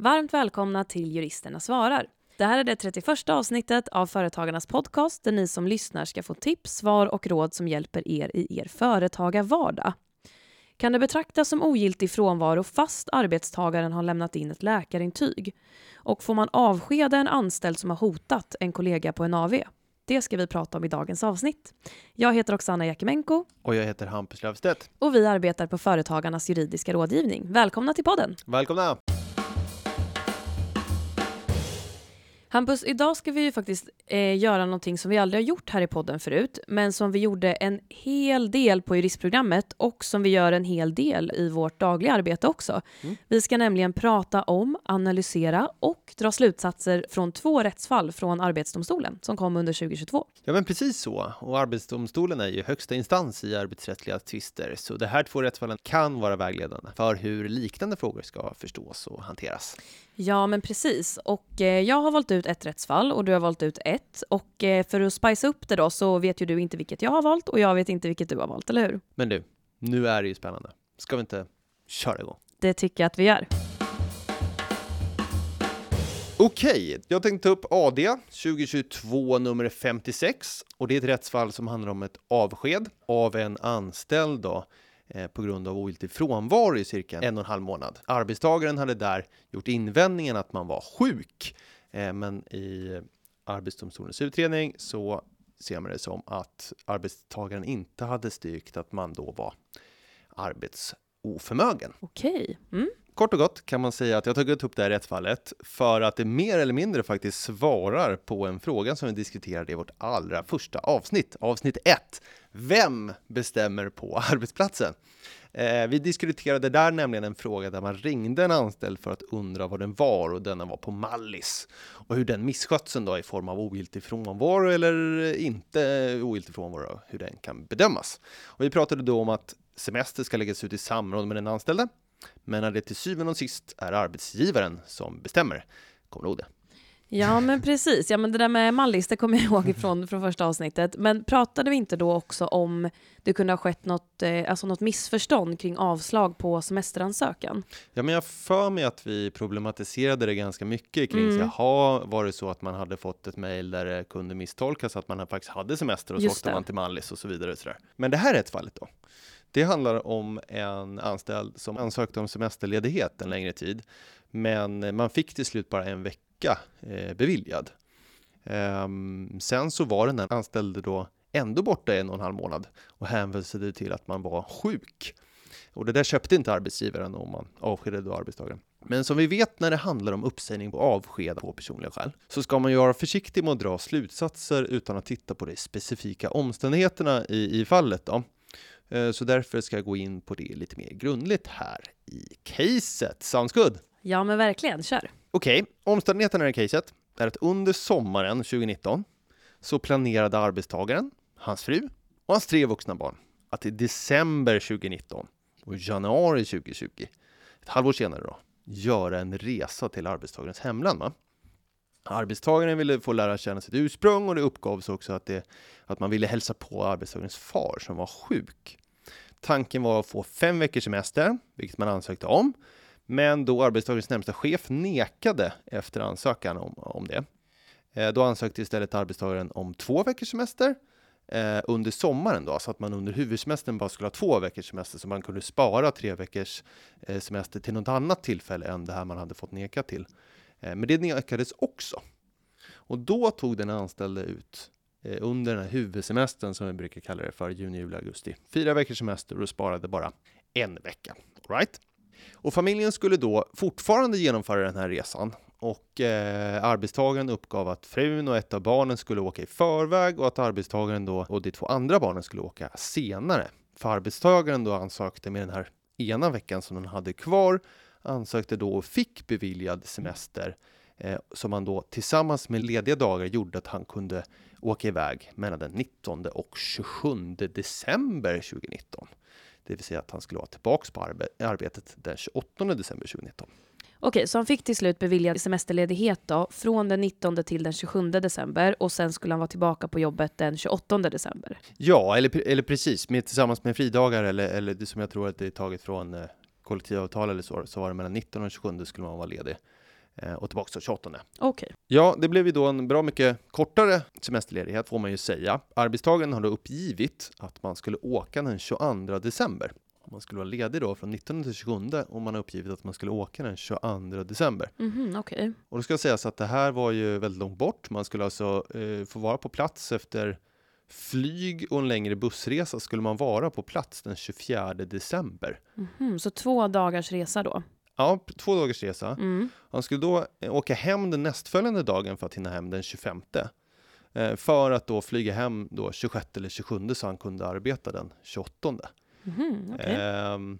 Varmt välkomna till Juristerna svarar. Det här är det 31 avsnittet av Företagarnas podcast där ni som lyssnar ska få tips, svar och råd som hjälper er i er företagarvardag. Kan det betraktas som ogiltig frånvaro fast arbetstagaren har lämnat in ett läkarintyg? Och får man avskeda en anställd som har hotat en kollega på en AV? Det ska vi prata om i dagens avsnitt. Jag heter Oksana Jakimenko. Och jag heter Hampus Löfstedt. Och vi arbetar på Företagarnas juridiska rådgivning. Välkomna till podden! Välkomna! Hampus, idag ska vi ju faktiskt eh, göra någonting som vi aldrig har gjort här i podden förut, men som vi gjorde en hel del på juristprogrammet och som vi gör en hel del i vårt dagliga arbete också. Mm. Vi ska nämligen prata om, analysera och dra slutsatser från två rättsfall från Arbetsdomstolen som kom under 2022. Ja, men precis så. Och Arbetsdomstolen är ju högsta instans i arbetsrättsliga tvister, så de här två rättsfallen kan vara vägledande för hur liknande frågor ska förstås och hanteras. Ja, men precis. Och eh, jag har valt ut ett rättsfall och du har valt ut ett. Och eh, för att spicea upp det då så vet ju du inte vilket jag har valt och jag vet inte vilket du har valt, eller hur? Men du, nu är det ju spännande. Ska vi inte köra igång? Det tycker jag att vi gör. Okej, jag tänkte ta upp AD 2022 nummer 56 och det är ett rättsfall som handlar om ett avsked av en anställd då på grund av ogiltig frånvaro i cirka en och en halv månad. Arbetstagaren hade där gjort invändningen att man var sjuk, eh, men i Arbetsdomstolens utredning så ser man det som att arbetstagaren inte hade styrkt att man då var arbetsoförmögen. Okej. Mm. Kort och gott kan man säga att jag tagit upp det här rättsfallet för att det mer eller mindre faktiskt svarar på en fråga som vi diskuterade i vårt allra första avsnitt, avsnitt 1. Vem bestämmer på arbetsplatsen? Eh, vi diskuterade där nämligen en fråga där man ringde en anställd för att undra vad den var och denna var på Mallis och hur den misskötseln då i form av ogiltig frånvaro eller inte ogiltig frånvaro, hur den kan bedömas. Och vi pratade då om att semester ska läggas ut i samråd med den anställde men när det till syvende och sist är arbetsgivaren som bestämmer, kommer du ihåg det? Ja, men precis. Ja, men det där med Mallis, det kommer jag ihåg från, från första avsnittet. Men pratade vi inte då också om det kunde ha skett något, eh, alltså något missförstånd kring avslag på semesteransökan? Ja, men jag för mig att vi problematiserade det ganska mycket kring, mm. så, jaha, var det så att man hade fått ett mejl där det kunde misstolkas att man faktiskt hade semester och så åkte man till Mallis och så vidare. Och så där. Men det här rättsfallet då? Det handlar om en anställd som ansökte om semesterledighet en längre tid, men man fick till slut bara en vecka eh, beviljad. Ehm, sen så var den här anställde då ändå borta en och en halv månad och hänvisade till att man var sjuk. Och det där köpte inte arbetsgivaren om man avskedade då arbetstagaren. Men som vi vet när det handlar om uppsägning på avsked på personliga skäl så ska man ju vara försiktig med att dra slutsatser utan att titta på de specifika omständigheterna i, i fallet. Då. Eh, så därför ska jag gå in på det lite mer grundligt här i caset. Sounds good? Ja, men verkligen. Kör! Okej, okay. omständigheterna i caset är att under sommaren 2019 så planerade arbetstagaren, hans fru och hans tre vuxna barn att i december 2019 och januari 2020, ett halvår senare då, göra en resa till arbetstagarens hemland. Va? Arbetstagaren ville få lära känna sitt ursprung och det uppgavs också att, det, att man ville hälsa på arbetstagarens far som var sjuk. Tanken var att få fem veckors semester, vilket man ansökte om, men då arbetstagarens närmsta chef nekade efter ansökan om, om det. Eh, då ansökte istället arbetstagaren om två veckors semester eh, under sommaren då, så att man under huvudsemestern bara skulle ha två veckors semester, så man kunde spara tre veckors eh, semester till något annat tillfälle än det här man hade fått neka till. Eh, men det nekades också. Och då tog den anställde ut eh, under den här huvudsemestern som vi brukar kalla det för, juni, juli, augusti. Fyra veckors semester och sparade bara en vecka. right? Och familjen skulle då fortfarande genomföra den här resan och eh, arbetstagaren uppgav att frun och ett av barnen skulle åka i förväg och att arbetstagaren då och de två andra barnen skulle åka senare. För arbetstagaren då ansökte med den här ena veckan som den hade kvar ansökte då och fick beviljad semester eh, som han då tillsammans med lediga dagar gjorde att han kunde åka iväg mellan den 19 och 27 december 2019. Det vill säga att han skulle vara tillbaks på arbe arbetet den 28 december 2019. Okej, så han fick till slut beviljad semesterledighet då, från den 19 till den 27 december och sen skulle han vara tillbaka på jobbet den 28 december? Ja, eller, eller precis, med, tillsammans med fridagar eller, eller det som jag tror att det är taget från eh, kollektivavtal eller så, så var det mellan 19 och 27 skulle man vara ledig. Eh, och tillbaka till 28. Okej. Ja, det blev ju då en bra mycket kortare semesterledighet får man ju säga. Arbetstagaren har då uppgivit att man skulle åka den 22 december. Man skulle vara ledig då från 19 till 27 och man har uppgivit att man skulle åka den 22 december. Mhm, okej. Och då ska sägas att det här var ju väldigt långt bort. Man skulle alltså eh, få vara på plats efter flyg och en längre bussresa skulle man vara på plats den 24 december. Mhm, så två dagars resa då? Ja, två dagars resa. Mm. Han skulle då eh, åka hem den nästföljande dagen för att hinna hem den 25. Eh, för att då flyga hem då 26 eller 27 så han kunde arbeta den 28. Mhm, okej. Ehm,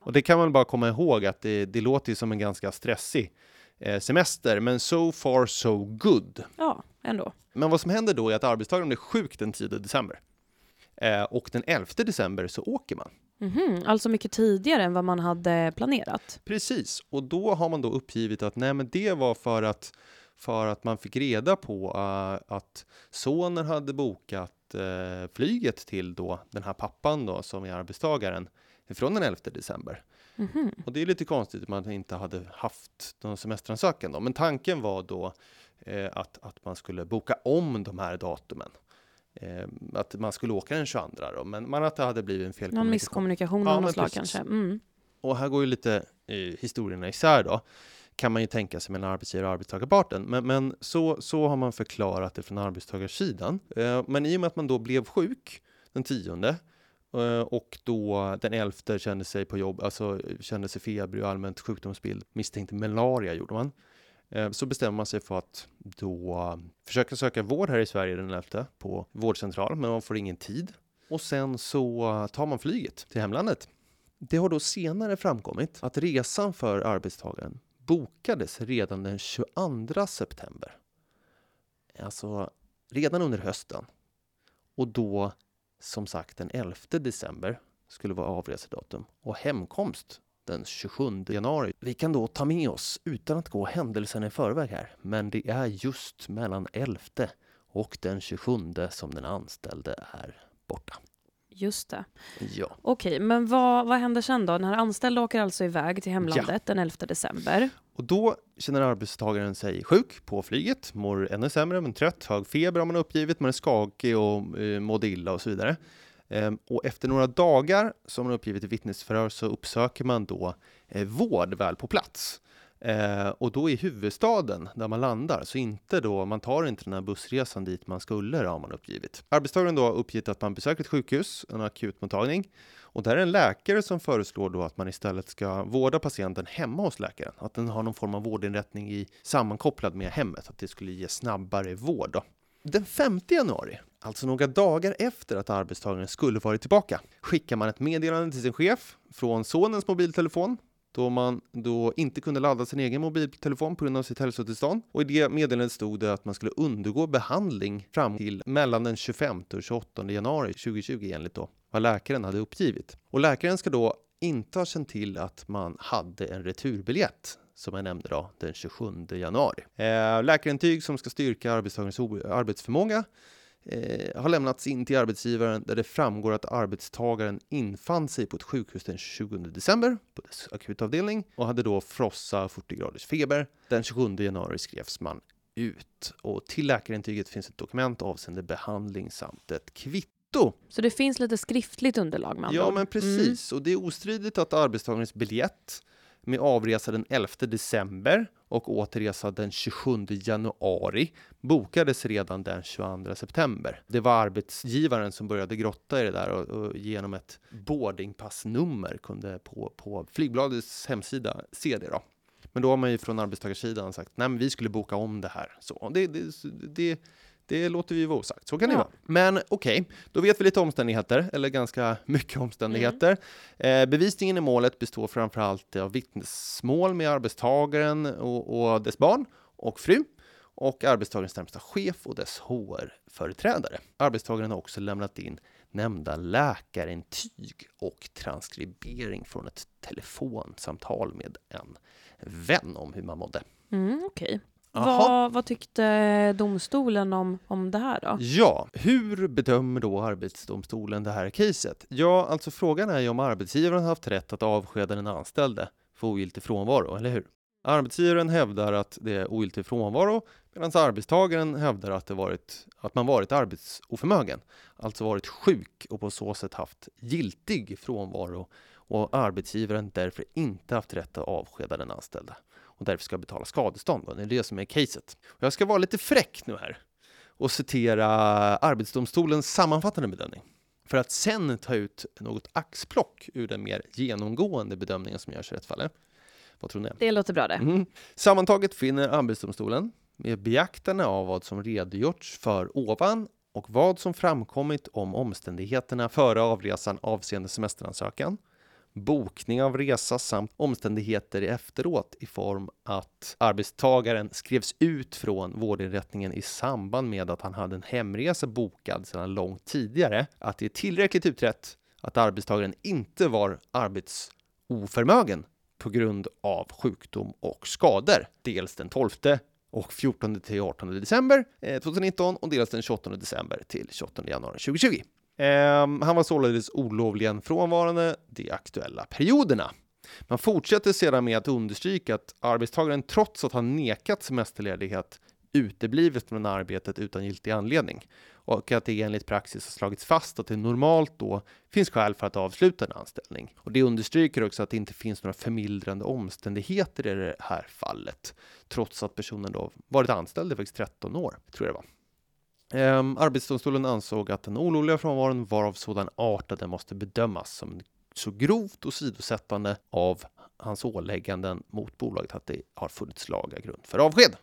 och det kan man bara komma ihåg att det, det låter ju som en ganska stressig eh, semester, men so far so good. Ja, ändå. Men vad som händer då är att arbetstagaren blir sjuk den 10 december. Eh, och den 11 december så åker man. Mhm, alltså mycket tidigare än vad man hade planerat. Precis, och då har man då uppgivit att nej, men det var för att, för att man fick reda på eh, att sonen hade bokat eh, flyget till då den här pappan då som är arbetstagaren från den 11 december. Mhm. Och det är lite konstigt att man inte hade haft någon semesteransökan då. Men tanken var då eh, att, att man skulle boka om de här datumen. Eh, att man skulle åka den 22 då, men man att det hade blivit en Någon felkommunikation. misskommunikation Ja, av men något slag kanske. Mm. Och här går ju lite eh, historierna isär då, kan man ju tänka sig mellan arbetsgivare och arbetstagarparten. Men, men så, så har man förklarat det från arbetstagarsidan. Eh, men i och med att man då blev sjuk den tionde eh, och då den elfte kände sig på jobb, alltså kände sig febrig och allmänt sjukdomsbild, misstänkte malaria gjorde man. Eh, så bestämmer man sig för att då eh, försöka söka vård här i Sverige den 11 på vårdcentral, men man får ingen tid. Och sen så eh, tar man flyget till hemlandet. Det har då senare framkommit att resan för arbetstagaren bokades redan den 22 september. Alltså redan under hösten. Och då, som sagt, den 11 december skulle vara avresedatum och hemkomst den 27 januari. Vi kan då ta med oss, utan att gå händelsen i förväg här, men det är just mellan 11 och den 27 som den anställde är borta. Just det. Ja. Okej, men vad, vad händer sen då? Den här anställda åker alltså iväg till hemlandet den 11 december. Och då känner arbetstagaren sig sjuk på flyget, mår ännu sämre, men trött, hög feber har man uppgivit, man är skakig och eh, mådde illa och så vidare. Ehm, och efter några dagar, som man uppgivit i vittnesförhör, så uppsöker man då eh, vård väl på plats. Ehm, och då i huvudstaden där man landar, så inte då, man tar inte den här bussresan dit man skulle, har man uppgivit. Arbetstagaren då har uppgett att man besöker ett sjukhus, en akutmottagning, och där är en läkare som föreslår då att man istället ska vårda patienten hemma hos läkaren. Att den har någon form av vårdinrättning i, sammankopplad med hemmet, att det skulle ge snabbare vård. Då. Den 5 januari, alltså några dagar efter att arbetstagaren skulle varit tillbaka, skickar man ett meddelande till sin chef från sonens mobiltelefon då man då inte kunde ladda sin egen mobiltelefon på grund av sitt hälsotillstånd. Och i det meddelandet stod det att man skulle undergå behandling fram till mellan den 25 och 28 januari 2020 enligt då vad läkaren hade uppgivit. Och läkaren ska då inte ha känt till att man hade en returbiljett som jag nämnde då, den 27 januari. Eh, läkarintyg som ska styrka arbetstagarens arbetsförmåga eh, har lämnats in till arbetsgivaren där det framgår att arbetstagaren infann sig på ett sjukhus den 20 december på dess akutavdelning och hade då frossa 40 graders feber. Den 27 januari skrevs man ut och till läkarintyget finns ett dokument avseende behandling samt ett kvitto. Så det finns lite skriftligt underlag med andra Ja, men precis. Och det är ostridigt att arbetstagarens biljett med avresa den 11 december och återresa den 27 januari bokades redan den 22 september. Det var arbetsgivaren som började grotta i det där och, och genom ett boardingpassnummer kunde på, på flygbladets hemsida se det. Då. Men då har man ju från arbetstagarsidan sagt nej, men vi skulle boka om det här. Så det, det, det, det låter vi vara osagt. Så kan det Ja. vara. Men okej, då vet vi lite omständigheter, eller ganska mycket omständigheter. Eh, bevisningen i målet består framförallt av vittnesmål med arbetstagaren och, och dess barn och fru och arbetstagarens närmsta chef och dess HR-företrädare. Arbetstagaren har också lämnat in nämnda läkarintyg och transkribering från ett telefonsamtal med en vän om hur man mådde. Mm, Okej. Jaha. Vad, vad tyckte domstolen om, om det här då? Ja, hur bedömer då Arbetsdomstolen det här caset? Ja, alltså frågan är ju om arbetsgivaren har haft rätt att avskeda den anställde för ogiltig frånvaro, eller hur? Arbetsgivaren hävdar att det är ogiltig frånvaro medan arbetstagaren hävdar att, det varit, att man varit arbetsoförmögen, alltså varit sjuk och på så sätt haft giltig frånvaro och arbetsgivaren därför inte haft rätt att avskeda den anställda och därför ska betala skadestånd. Det är det som är caset. Jag ska vara lite fräck nu här och citera Arbetsdomstolens sammanfattande bedömning för att sen ta ut något axplock ur den mer genomgående bedömningen som görs i rättsfallet. Vad tror ni? Det låter bra det. Mm. Sammantaget finner Arbetsdomstolen med beaktande av vad som redogjorts för ovan och vad som framkommit om omständigheterna före avresan avseende semesteransökan bokning av resa samt omständigheter i efteråt i form att arbetstagaren skrevs ut från vårdinrättningen i samband med att han hade en hemresa bokad sedan långt tidigare. Att det är tillräckligt utrett att arbetstagaren inte var arbetsoförmögen på grund av sjukdom och skador. Dels den 12 och 14 till 18 december eh, 2019 och dels den 28 december till 28 januari 2020. Um, han var således olovligen frånvarande de aktuella perioderna. Man fortsätter sedan med att understryka att arbetstagaren trots att han nekat semesterledighet uteblivit från arbetet utan giltig anledning och att det enligt praxis har slagits fast att det normalt då finns skäl för att avsluta en anställning. Och det understryker också att det inte finns några förmildrande omständigheter i det här fallet, trots att personen då varit anställd i faktiskt 13 år, tror jag det var. Ehm, Arbetsdomstolen ansåg att den olovliga frånvaron var av sådan art att den måste bedömas som så grovt åsidosättande av hans ålägganden mot bolaget att det har funnits laga grund för avsked.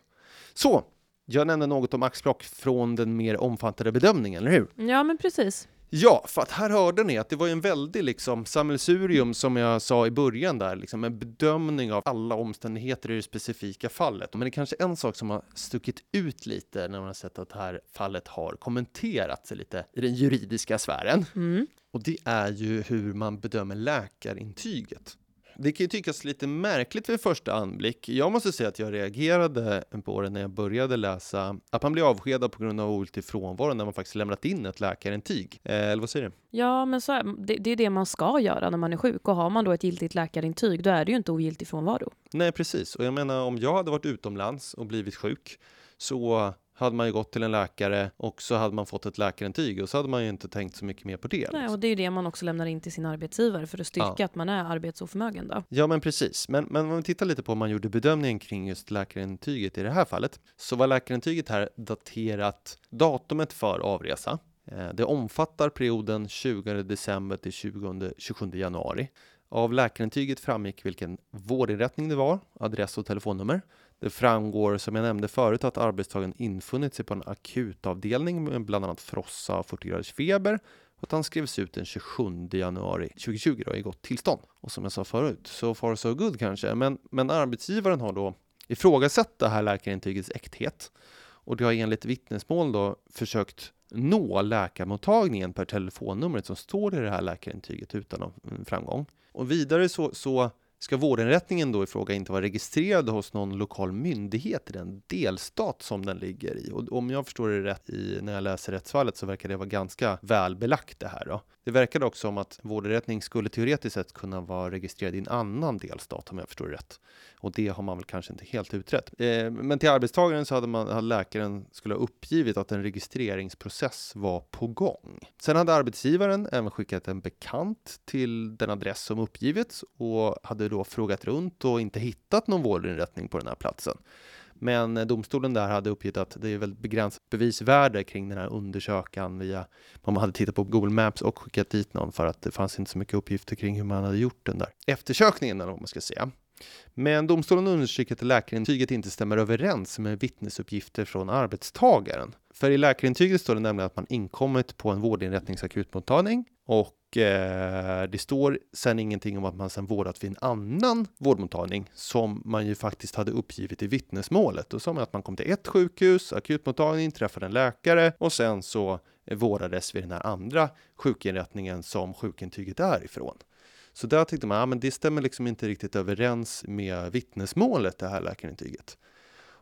Så, jag nämnde något om axplock från den mer omfattande bedömningen, eller hur? Ja, men precis. Ja, för att här hörde ni att det var en väldig liksom sammelsurium som jag sa i början där, liksom en bedömning av alla omständigheter i det specifika fallet. Men det är kanske en sak som har stuckit ut lite när man har sett att det här fallet har kommenterats lite i den juridiska sfären. Mm. Och det är ju hur man bedömer läkarintyget. Det kan ju tyckas lite märkligt vid första anblick. Jag måste säga att jag reagerade på det när jag började läsa att man blir avskedad på grund av ogiltig frånvaro när man faktiskt lämnat in ett läkarintyg. Eh, eller vad säger du? Ja, men så är, det, det, är det man ska göra när man är sjuk och har man då ett giltigt läkarintyg, då är det ju inte ogiltig frånvaro. Nej, precis. Och jag menar, om jag hade varit utomlands och blivit sjuk så hade man ju gått till en läkare och så hade man fått ett läkarintyg och så hade man ju inte tänkt så mycket mer på det. Nej, liksom. och det är ju det man också lämnar in till sin arbetsgivare för att styrka ja. att man är arbetsoförmögen då. Ja, men precis. Men, men om vi tittar lite på om man gjorde bedömningen kring just läkarintyget i det här fallet så var läkarintyget här daterat datumet för avresa. Eh, det omfattar perioden 20 december till 20, 27 januari. Av läkarintyget framgick vilken vårdinrättning det var, adress och telefonnummer. Det framgår som jag nämnde förut att arbetstagaren infunnit sig på en akutavdelning med bland annat frossa och 40 graders feber och att han skrevs ut den 27 januari 2020 då, i gott tillstånd. Och som jag sa förut, so far so good kanske, men, men arbetsgivaren har då ifrågasatt det här läkarintygets äkthet och det har enligt vittnesmål då försökt nå läkarmottagningen per telefonnumret som står i det här läkarintyget utan framgång. Och vidare så, så ska vårdinrättningen då i fråga inte vara registrerad hos någon lokal myndighet i den delstat som den ligger i. Och om jag förstår det rätt i, när jag läser rättsfallet så verkar det vara ganska välbelagt det här. Då. Det verkade också som att vårdinrättning skulle teoretiskt sett kunna vara registrerad i en annan delstat om jag förstår det rätt. Och det har man väl kanske inte helt utrett. Eh, men till arbetstagaren så hade, man, hade läkaren skulle ha uppgivit att en registreringsprocess var på gång. Sen hade arbetsgivaren även skickat en bekant till den adress som uppgivits och hade då frågat runt och inte hittat någon vårdinrättning på den här platsen. Men eh, domstolen där hade uppgett att det är väldigt begränsat bevisvärde kring den här undersökan via vad man hade tittat på Google Maps och skickat dit någon för att det fanns inte så mycket uppgifter kring hur man hade gjort den där eftersökningen eller vad man ska säga. Men domstolen understryker att läkarintyget inte stämmer överens med vittnesuppgifter från arbetstagaren. För i läkarintyget står det nämligen att man inkommit på en vårdinrättnings akutmottagning och eh, det står sen ingenting om att man sen vårdat vid en annan vårdmottagning som man ju faktiskt hade uppgivit i vittnesmålet. Då sa man att man kom till ett sjukhus, akutmottagning, träffade en läkare och sen så vårdades vid den här andra sjukinrättningen som sjukintyget är ifrån. Så där tyckte man, ja men det stämmer liksom inte riktigt överens med vittnesmålet, det här läkarintyget.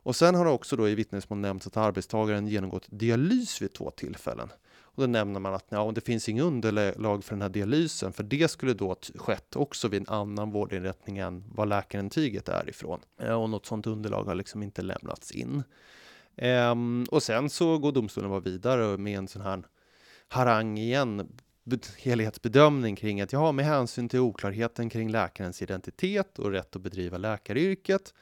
Och sen har det också då i vittnesmål nämnts att arbetstagaren genomgått dialys vid två tillfällen. Och då nämner man att ja, det finns inget underlag för den här dialysen, för det skulle då skett också vid en annan vårdinrättning än vad läkarintyget är ifrån. Eh, och något sådant underlag har liksom inte lämnats in. Ehm, och sen så går domstolen bara vidare med en sån här harang igen, helhetsbedömning kring att ja, med hänsyn till oklarheten kring läkarens identitet och rätt att bedriva läkaryrket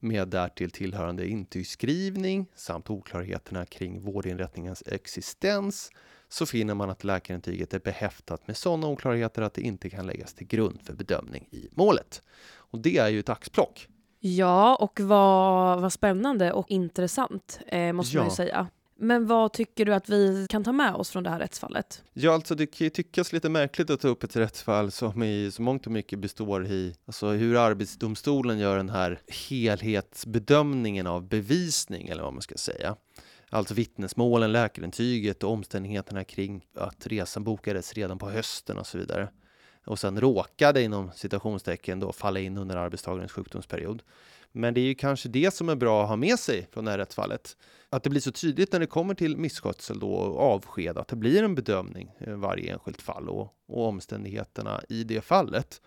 med därtill tillhörande intygsskrivning samt oklarheterna kring vårdinrättningens existens så finner man att läkarintyget är behäftat med sådana oklarheter att det inte kan läggas till grund för bedömning i målet. Och det är ju ett axplock. Ja, och vad, vad spännande och intressant eh, måste ja. man ju säga. Men vad tycker du att vi kan ta med oss från det här rättsfallet? Ja, alltså det kan ju tyckas lite märkligt att ta upp ett rättsfall som i så mångt och mycket består i alltså hur Arbetsdomstolen gör den här helhetsbedömningen av bevisning, eller vad man ska säga. Alltså vittnesmålen, läkarintyget och omständigheterna kring att resan bokades redan på hösten och så vidare. Och sen råkade inom citationstecken då falla in under arbetstagarens sjukdomsperiod. Men det är ju kanske det som är bra att ha med sig från det här rättsfallet. Att det blir så tydligt när det kommer till misskötsel då och avsked, att det blir en bedömning i varje enskilt fall och, och omständigheterna i det fallet.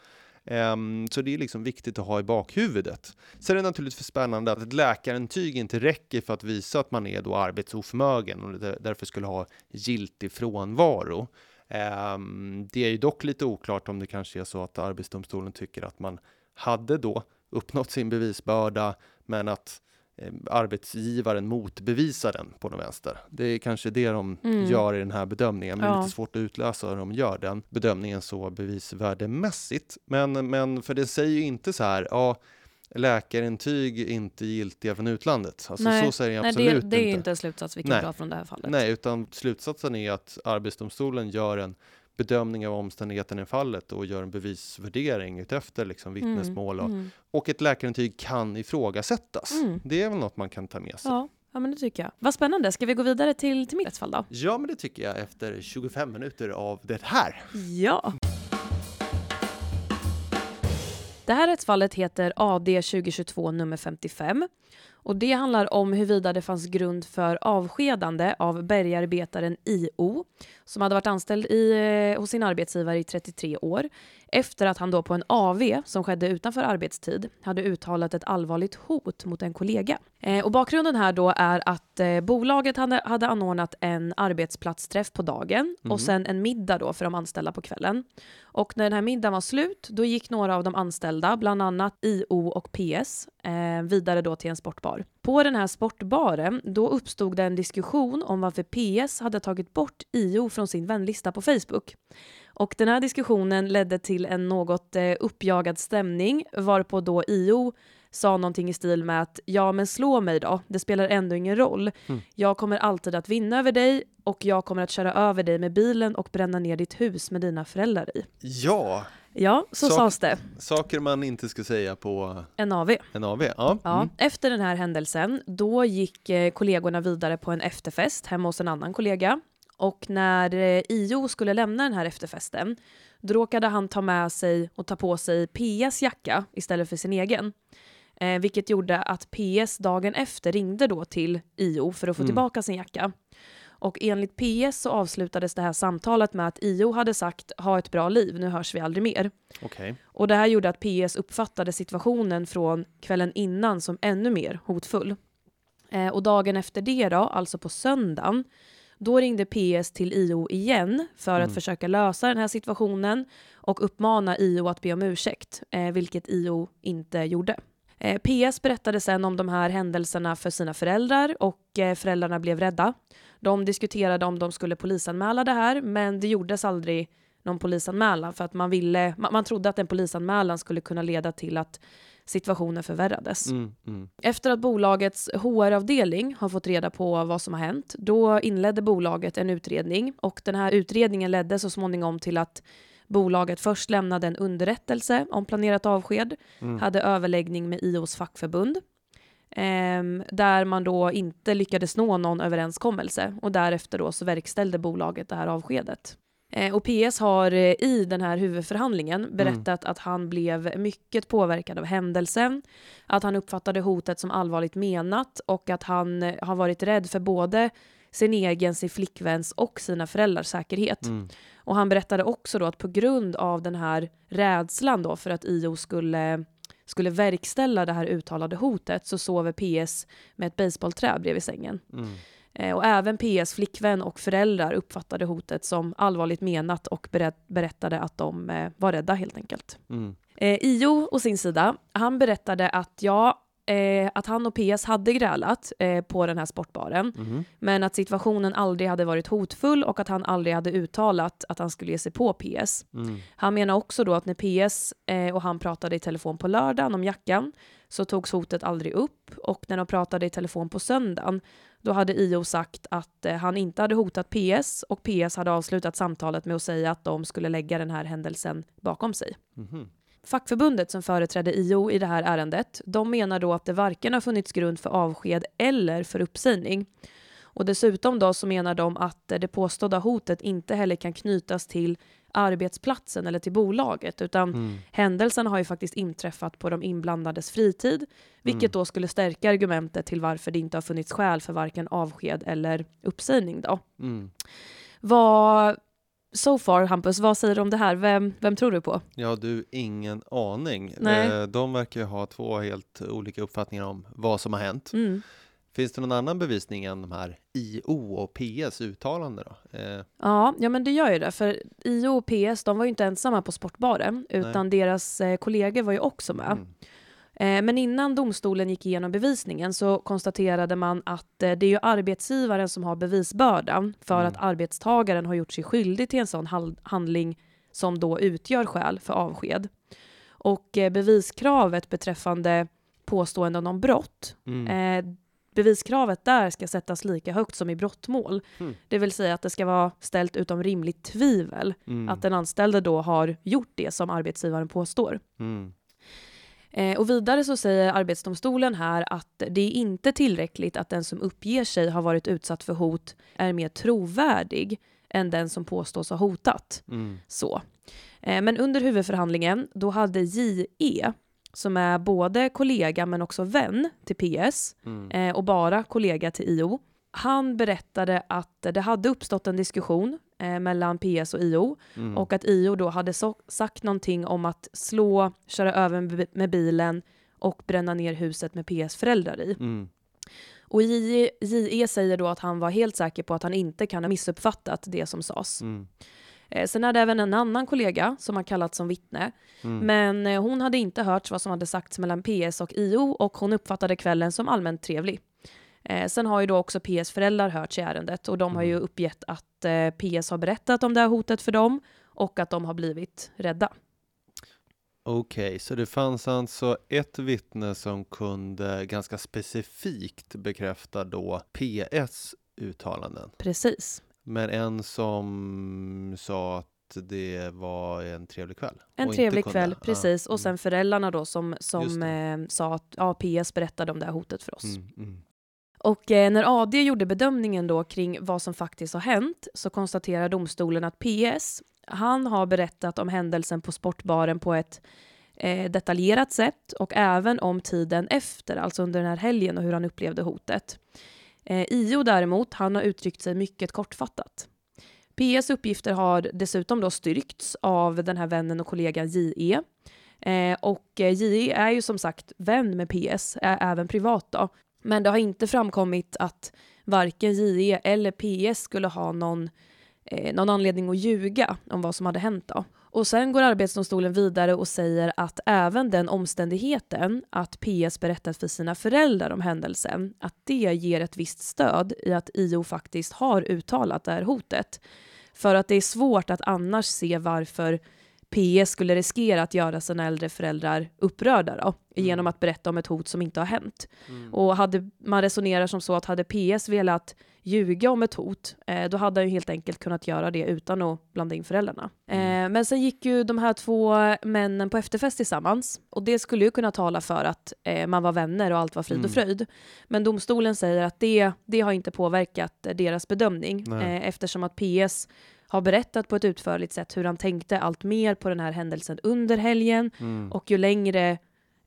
Um, så det är liksom viktigt att ha i bakhuvudet. Sen är det naturligtvis spännande att ett läkarintyg inte räcker för att visa att man är då arbetsoförmögen och därför skulle ha giltig frånvaro. Um, det är ju dock lite oklart om det kanske är så att Arbetsdomstolen tycker att man hade då uppnått sin bevisbörda, men att eh, arbetsgivaren motbevisar den på något vänster. Det är kanske det de mm. gör i den här bedömningen. Det är ja. lite svårt att utläsa hur de gör den bedömningen så bevisvärdemässigt. Men, men för det säger ju inte så här, ja, läkarintyg inte giltiga från utlandet. Alltså nej, så säger jag absolut nej, det, det är inte. inte en slutsats vi kan dra från det här fallet. Nej, utan slutsatsen är att Arbetsdomstolen gör en bedömning av omständigheterna i fallet och gör en bevisvärdering utefter liksom mm, vittnesmål och, mm. och ett läkarintyg kan ifrågasättas. Mm. Det är väl något man kan ta med sig. Ja. Ja, men det tycker jag. Vad spännande. Ska vi gå vidare till, till mitt rättsfall då? Ja, men det tycker jag efter 25 minuter av det här. Ja. Det här rättsfallet heter AD 2022 nummer 55 och det handlar om huruvida det fanns grund för avskedande av bergarbetaren IO som hade varit anställd i, eh, hos sin arbetsgivare i 33 år efter att han då på en AV som skedde utanför arbetstid hade uttalat ett allvarligt hot mot en kollega. Eh, och bakgrunden här då är att eh, bolaget hade, hade anordnat en arbetsplatsträff på dagen mm. och mhm. sen en middag då för de anställda på kvällen. Och när den här middagen var slut, då gick några av de anställda, bland annat IO och PS, eh, vidare då till en sportbar. På den här sportbaren, då uppstod det en diskussion om varför PS hade tagit bort IO från sin vänlista på Facebook. Och den här diskussionen ledde till en något eh, uppjagad stämning varpå då IO sa någonting i stil med att ja men slå mig då, det spelar ändå ingen roll. Mm. Jag kommer alltid att vinna över dig och jag kommer att köra över dig med bilen och bränna ner ditt hus med dina föräldrar i. Ja! Ja, så Sak sades det. Saker man inte ska säga på en AV. En AV, ja. ja. Mm. Efter den här händelsen, då gick eh, kollegorna vidare på en efterfest hemma hos en annan kollega. Och när eh, IO skulle lämna den här efterfesten, då råkade han ta med sig och ta på sig PS jacka istället för sin egen. Eh, vilket gjorde att PS dagen efter ringde då till IO för att få mm. tillbaka sin jacka. Och enligt PS så avslutades det här samtalet med att IO hade sagt ha ett bra liv, nu hörs vi aldrig mer. Okay. Och det här gjorde att PS uppfattade situationen från kvällen innan som ännu mer hotfull. Eh, och dagen efter det då, alltså på söndagen, då ringde PS till IO igen för mm. att försöka lösa den här situationen och uppmana IO att be om ursäkt, eh, vilket IO inte gjorde. Eh, PS berättade sen om de här händelserna för sina föräldrar och eh, föräldrarna blev rädda. De diskuterade om de skulle polisanmäla det här, men det gjordes aldrig någon polisanmälan för att man ville, man, man trodde att en polisanmälan skulle kunna leda till att situationen förvärrades. Mm, mm. Efter att bolagets HR-avdelning har fått reda på vad som har hänt, då inledde bolaget en utredning och den här utredningen ledde så småningom till att bolaget först lämnade en underrättelse om planerat avsked, mm. hade överläggning med IOs fackförbund, eh, där man då inte lyckades nå någon överenskommelse och därefter då så verkställde bolaget det här avskedet. Eh, och PS har eh, i den här huvudförhandlingen mm. berättat mm. att han blev mycket påverkad av händelsen, att han uppfattade hotet som allvarligt menat och att han eh, har varit rädd för både sin egen, sin flickväns och sina föräldrars säkerhet. Mm. Och han berättade också då att på grund av den här rädslan då för att IO skulle, skulle verkställa det här uttalade hotet så sover PS med ett baseballträ bredvid sängen. Mm. Eh, och även PS flickvän och föräldrar uppfattade hotet som allvarligt menat och berät- berättade att de eh, var rädda helt enkelt. Mm. Eh, Io å sin sida, han berättade att ja, eh, att han och PS hade grälat eh, på den här sportbaren, Mhm. men att situationen aldrig hade varit hotfull och att han aldrig hade uttalat att han skulle ge sig på PS. Mm. Han menar också då att när PS eh, och han pratade i telefon på lördagen om jackan så togs hotet aldrig upp och när de pratade i telefon på söndagen då hade IO sagt att eh, han inte hade hotat PS och PS hade avslutat samtalet med att säga att de skulle lägga den här händelsen bakom sig. Mhm. Fackförbundet som företrädde IO i det här ärendet, de menar då att det varken har funnits grund för avsked eller för uppsägning. Och dessutom då så menar de att det påstådda hotet inte heller kan knytas till arbetsplatsen eller till bolaget, utan Mm. händelsen har ju faktiskt inträffat på de inblandades fritid, vilket Mm. då skulle stärka argumentet till varför det inte har funnits skäl för varken avsked eller uppsägning då. Mm. Vad, so far Hampus, vad säger du om det här? Vem, vem tror du på? Ja, du, ingen aning. Nej. Eh, De verkar ju ha två helt olika uppfattningar om vad som har hänt. Mm. Finns det någon annan bevisning än de här IO och PS uttalanden då? Eh, Ja, ja, men det gör ju det. För IO och PS de var ju inte ensamma på sportbaren, utan deras eh, kollegor var ju också med. mm. Eh, men innan domstolen gick igenom bevisningen så konstaterade man att eh, det är ju arbetsgivaren som har bevisbördan för Mm. att arbetstagaren har gjort sig skyldig till en sån handling som då utgör skäl för avsked. Och eh, beviskravet beträffande påståenden om brott Mm. Eh, beviskravet där ska sättas lika högt som i brottmål. Mm. Det vill säga att det ska vara ställt utom rimligt tvivel Mm. att den anställde då har gjort det som arbetsgivaren påstår. Mm. Eh, och vidare så säger Arbetsdomstolen här att det är inte tillräckligt att den som uppger sig har varit utsatt för hot är mer trovärdig än den som påstås ha hotat. Mm. Så. Eh, men under huvudförhandlingen då hade JE, som är både kollega men också vän till PS Mm. eh, och bara kollega till IO, han berättade att det hade uppstått en diskussion eh, mellan PS och IO Mm. och att IO då hade så- sagt någonting om att slå, köra över med- bilen och bränna ner huset med PS föräldrar i. Mm. Och JE, JE säger då att han var helt säker på att han inte kan ha missuppfattat det som sades. Mm. Eh, sen är det även en annan kollega som har kallats som vittne. Mm. Men eh, hon hade inte hört vad som hade sagts mellan PS och IO och hon uppfattade kvällen som allmänt trevlig. Eh, sen har ju då också PS föräldrar hörts i ärendet och de har ju Mm. uppgett att eh, PS har berättat om det här hotet för dem och att de har blivit rädda. Okej, så det fanns alltså ett vittne som kunde ganska specifikt bekräfta då PS uttalanden. Precis. Men en som sa att det var en trevlig kväll. En trevlig kväll, ja, precis. Och mm, sen föräldrarna då som, som eh, sa att ja, PS berättade om det här hotet för oss. Mm, mm, och eh, när AD gjorde bedömningen då kring vad som faktiskt har hänt så konstaterar domstolen att PS, han har berättat om händelsen på sportbaren på ett eh, detaljerat sätt och även om tiden efter, alltså under den här helgen och hur han upplevde hotet. Eh, IO däremot, han har uttryckt sig mycket kortfattat. PS uppgifter har dessutom då styrkts av den här vännen och kollegan JE. Eh, och eh, JE är ju som sagt vän med PS, ä- även privat då. Men det har inte framkommit att varken JE eller PS skulle ha någon, eh, någon anledning att ljuga om vad som hade hänt. Då. Och sen går Arbetsdomstolen vidare och säger att även den omständigheten att PS berättat för sina föräldrar om händelsen, att det ger ett visst stöd i att IO faktiskt har uttalat det här hotet. För att det är svårt att annars se varför PS skulle riskera att göra sina äldre föräldrar upprörda då, genom att berätta om ett hot som inte har hänt. mm. Och hade, man resonerar som så att hade PS velat ljuga om ett hot, eh, då hade han ju helt enkelt kunnat göra det utan att blanda in föräldrarna. Mm. Eh, men sen gick ju de här två männen på efterfest tillsammans och det skulle ju kunna tala för att eh, man var vänner och allt var frid Mm. och fröjd. Men domstolen säger att det, det har inte påverkat eh, deras bedömning eh, eftersom att PS har berättat på ett utförligt sätt hur han tänkte allt mer på den här händelsen under helgen Mm. och ju längre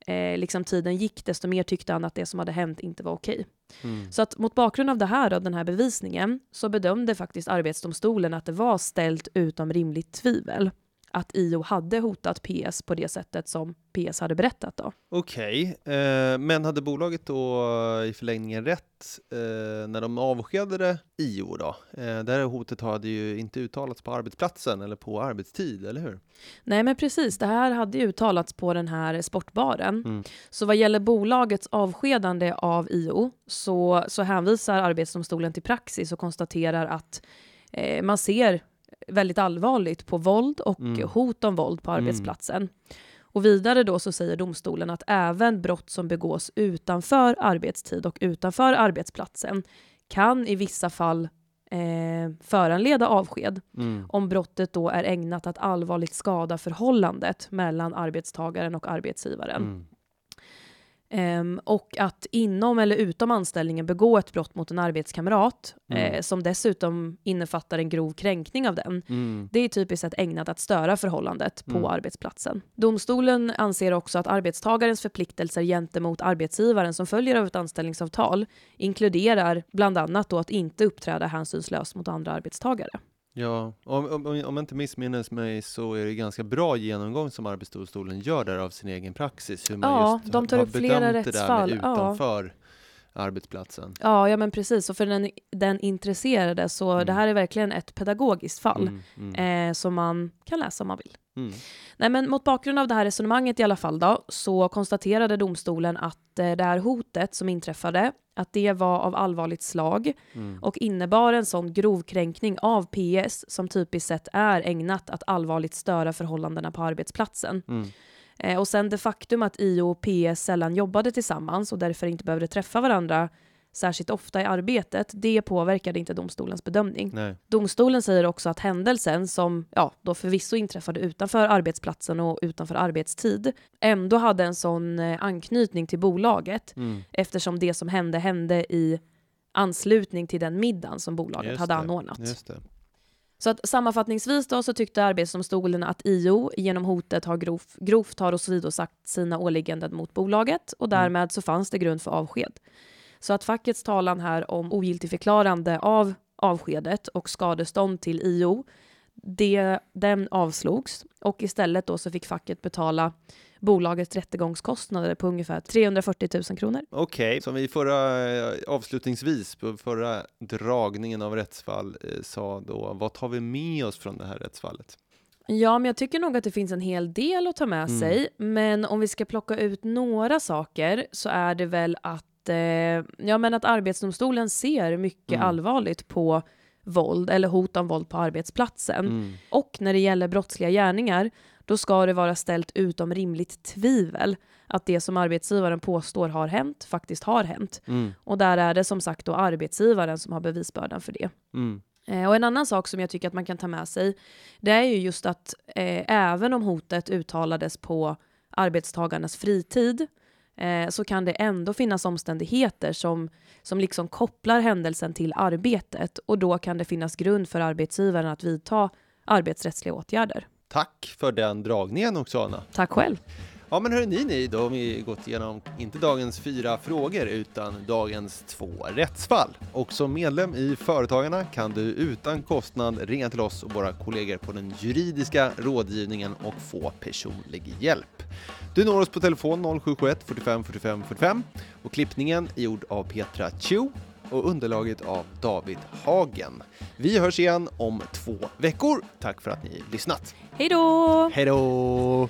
eh, liksom tiden gick, desto mer tyckte han att det som hade hänt inte var okej. Mm. Så att mot bakgrund av det här, av den här bevisningen, så bedömde faktiskt Arbetsdomstolen att det var ställt utom rimligt tvivel att IO hade hotat PS på det sättet som PS hade berättat. Då. Okej, eh, men hade bolaget då i förlängningen rätt eh, när de avskedade IO då? Eh, det här hotet hade ju inte uttalats på arbetsplatsen eller på arbetstid, eller hur? Nej men precis, det här hade ju uttalats på den här sportbaren. Mm. Så vad gäller bolagets avskedande av IO så, så hänvisar Arbetsdomstolen till praxis och konstaterar att eh, man ser väldigt allvarligt på våld och Mm. hot om våld på Mm. arbetsplatsen. Och vidare då så säger domstolen att även brott som begås utanför arbetstid och utanför arbetsplatsen kan i vissa fall eh, föranleda avsked Mm. om brottet då är ägnat att allvarligt skada förhållandet mellan arbetstagaren och arbetsgivaren. Mm. Ehm, och att inom eller utom anställningen begå ett brott mot en arbetskamrat Mm. eh, som dessutom innefattar en grov kränkning av den. Mm. Det är typiskt sett ägnat att störa förhållandet på Mm. arbetsplatsen. Domstolen anser också att arbetstagarens förpliktelser gentemot arbetsgivaren som följer av ett anställningsavtal inkluderar bland annat då att inte uppträda hänsynslöst mot andra arbetstagare. Ja, om, om, om jag inte missminner mig så är det ganska bra genomgång som Arbetsdomstolen gör där av sin egen praxis. Hur man Ja, just de tar har upp flera bedömt det där med rättsfall, ja. utanför arbetsplatsen. Ja, ja men precis. Och för den, den intresserade så Mm. det här är verkligen ett pedagogiskt fall Mm, mm, eh, som man kan läsa om man vill. Mm. Nej, men mot bakgrund av det här resonemanget i alla fall då, så konstaterade domstolen att eh, det här hotet som inträffade, att det var av allvarligt slag Mm. och innebar en sån grov kränkning av PS som typiskt sett är ägnat att allvarligt störa förhållandena på arbetsplatsen. Mm. Eh, och sen det faktum att IO och PS sällan jobbade tillsammans och därför inte behövde träffa varandra särskilt ofta i arbetet, det påverkade inte domstolens bedömning. Nej. Domstolen säger också att händelsen, som ja, då förvisso inträffade utanför arbetsplatsen och utanför arbetstid, ändå hade en sån eh, anknytning till bolaget Mm. eftersom det som hände hände i anslutning till den middagen som bolaget Just hade det, anordnat. Så att sammanfattningsvis då så tyckte Arbetsdomstolen att IO genom hotet har grov, grovt har åsidosagt sina åligganden mot bolaget och Mm. därmed så fanns det grund för avsked. Så att fackets talan här om ogiltigförklarande av avskedet och skadestånd till IO, det, den avslogs och istället då så fick facket betala bolagets rättegångskostnader på ungefär 340 000 kronor. Okej, som vi förra, eh, avslutningsvis på förra dragningen av rättsfall eh, sa då, vad tar vi med oss från det här rättsfallet? Ja, men jag tycker nog att det finns en hel del att ta med Mm. sig. Men om vi ska plocka ut några saker så är det väl att, eh, ja, men att Arbetsdomstolen ser mycket Mm. allvarligt på våld eller hot om våld på arbetsplatsen. Mm. Och när det gäller brottsliga gärningar, då ska det vara ställt utom rimligt tvivel att det som arbetsgivaren påstår har hänt faktiskt har hänt. Mm. Och där är det som sagt då arbetsgivaren som har bevisbördan för det. Mm. Eh, och en annan sak som jag tycker att man kan ta med sig, det är ju just att eh, även om hotet uttalades på arbetstagarnas fritid, eh, så kan det ändå finnas omständigheter som, som liksom kopplar händelsen till arbetet och då kan det finnas grund för arbetsgivaren att vidta arbetsrättsliga åtgärder. Tack för den dragningen Oksana. Tack själv! Ja men hörni ni, då har vi gått igenom inte dagens fyra frågor utan dagens två rättsfall. Och som medlem i Företagarna kan du utan kostnad ringa till oss och våra kollegor på den juridiska rådgivningen och få personlig hjälp. Du når oss på telefon 0771 45 45 45 och klippningen är gjord av Petra Chu och underlaget av David Hagen. Vi hörs igen om två veckor. Tack för att ni lyssnat. Hej då! Hej då!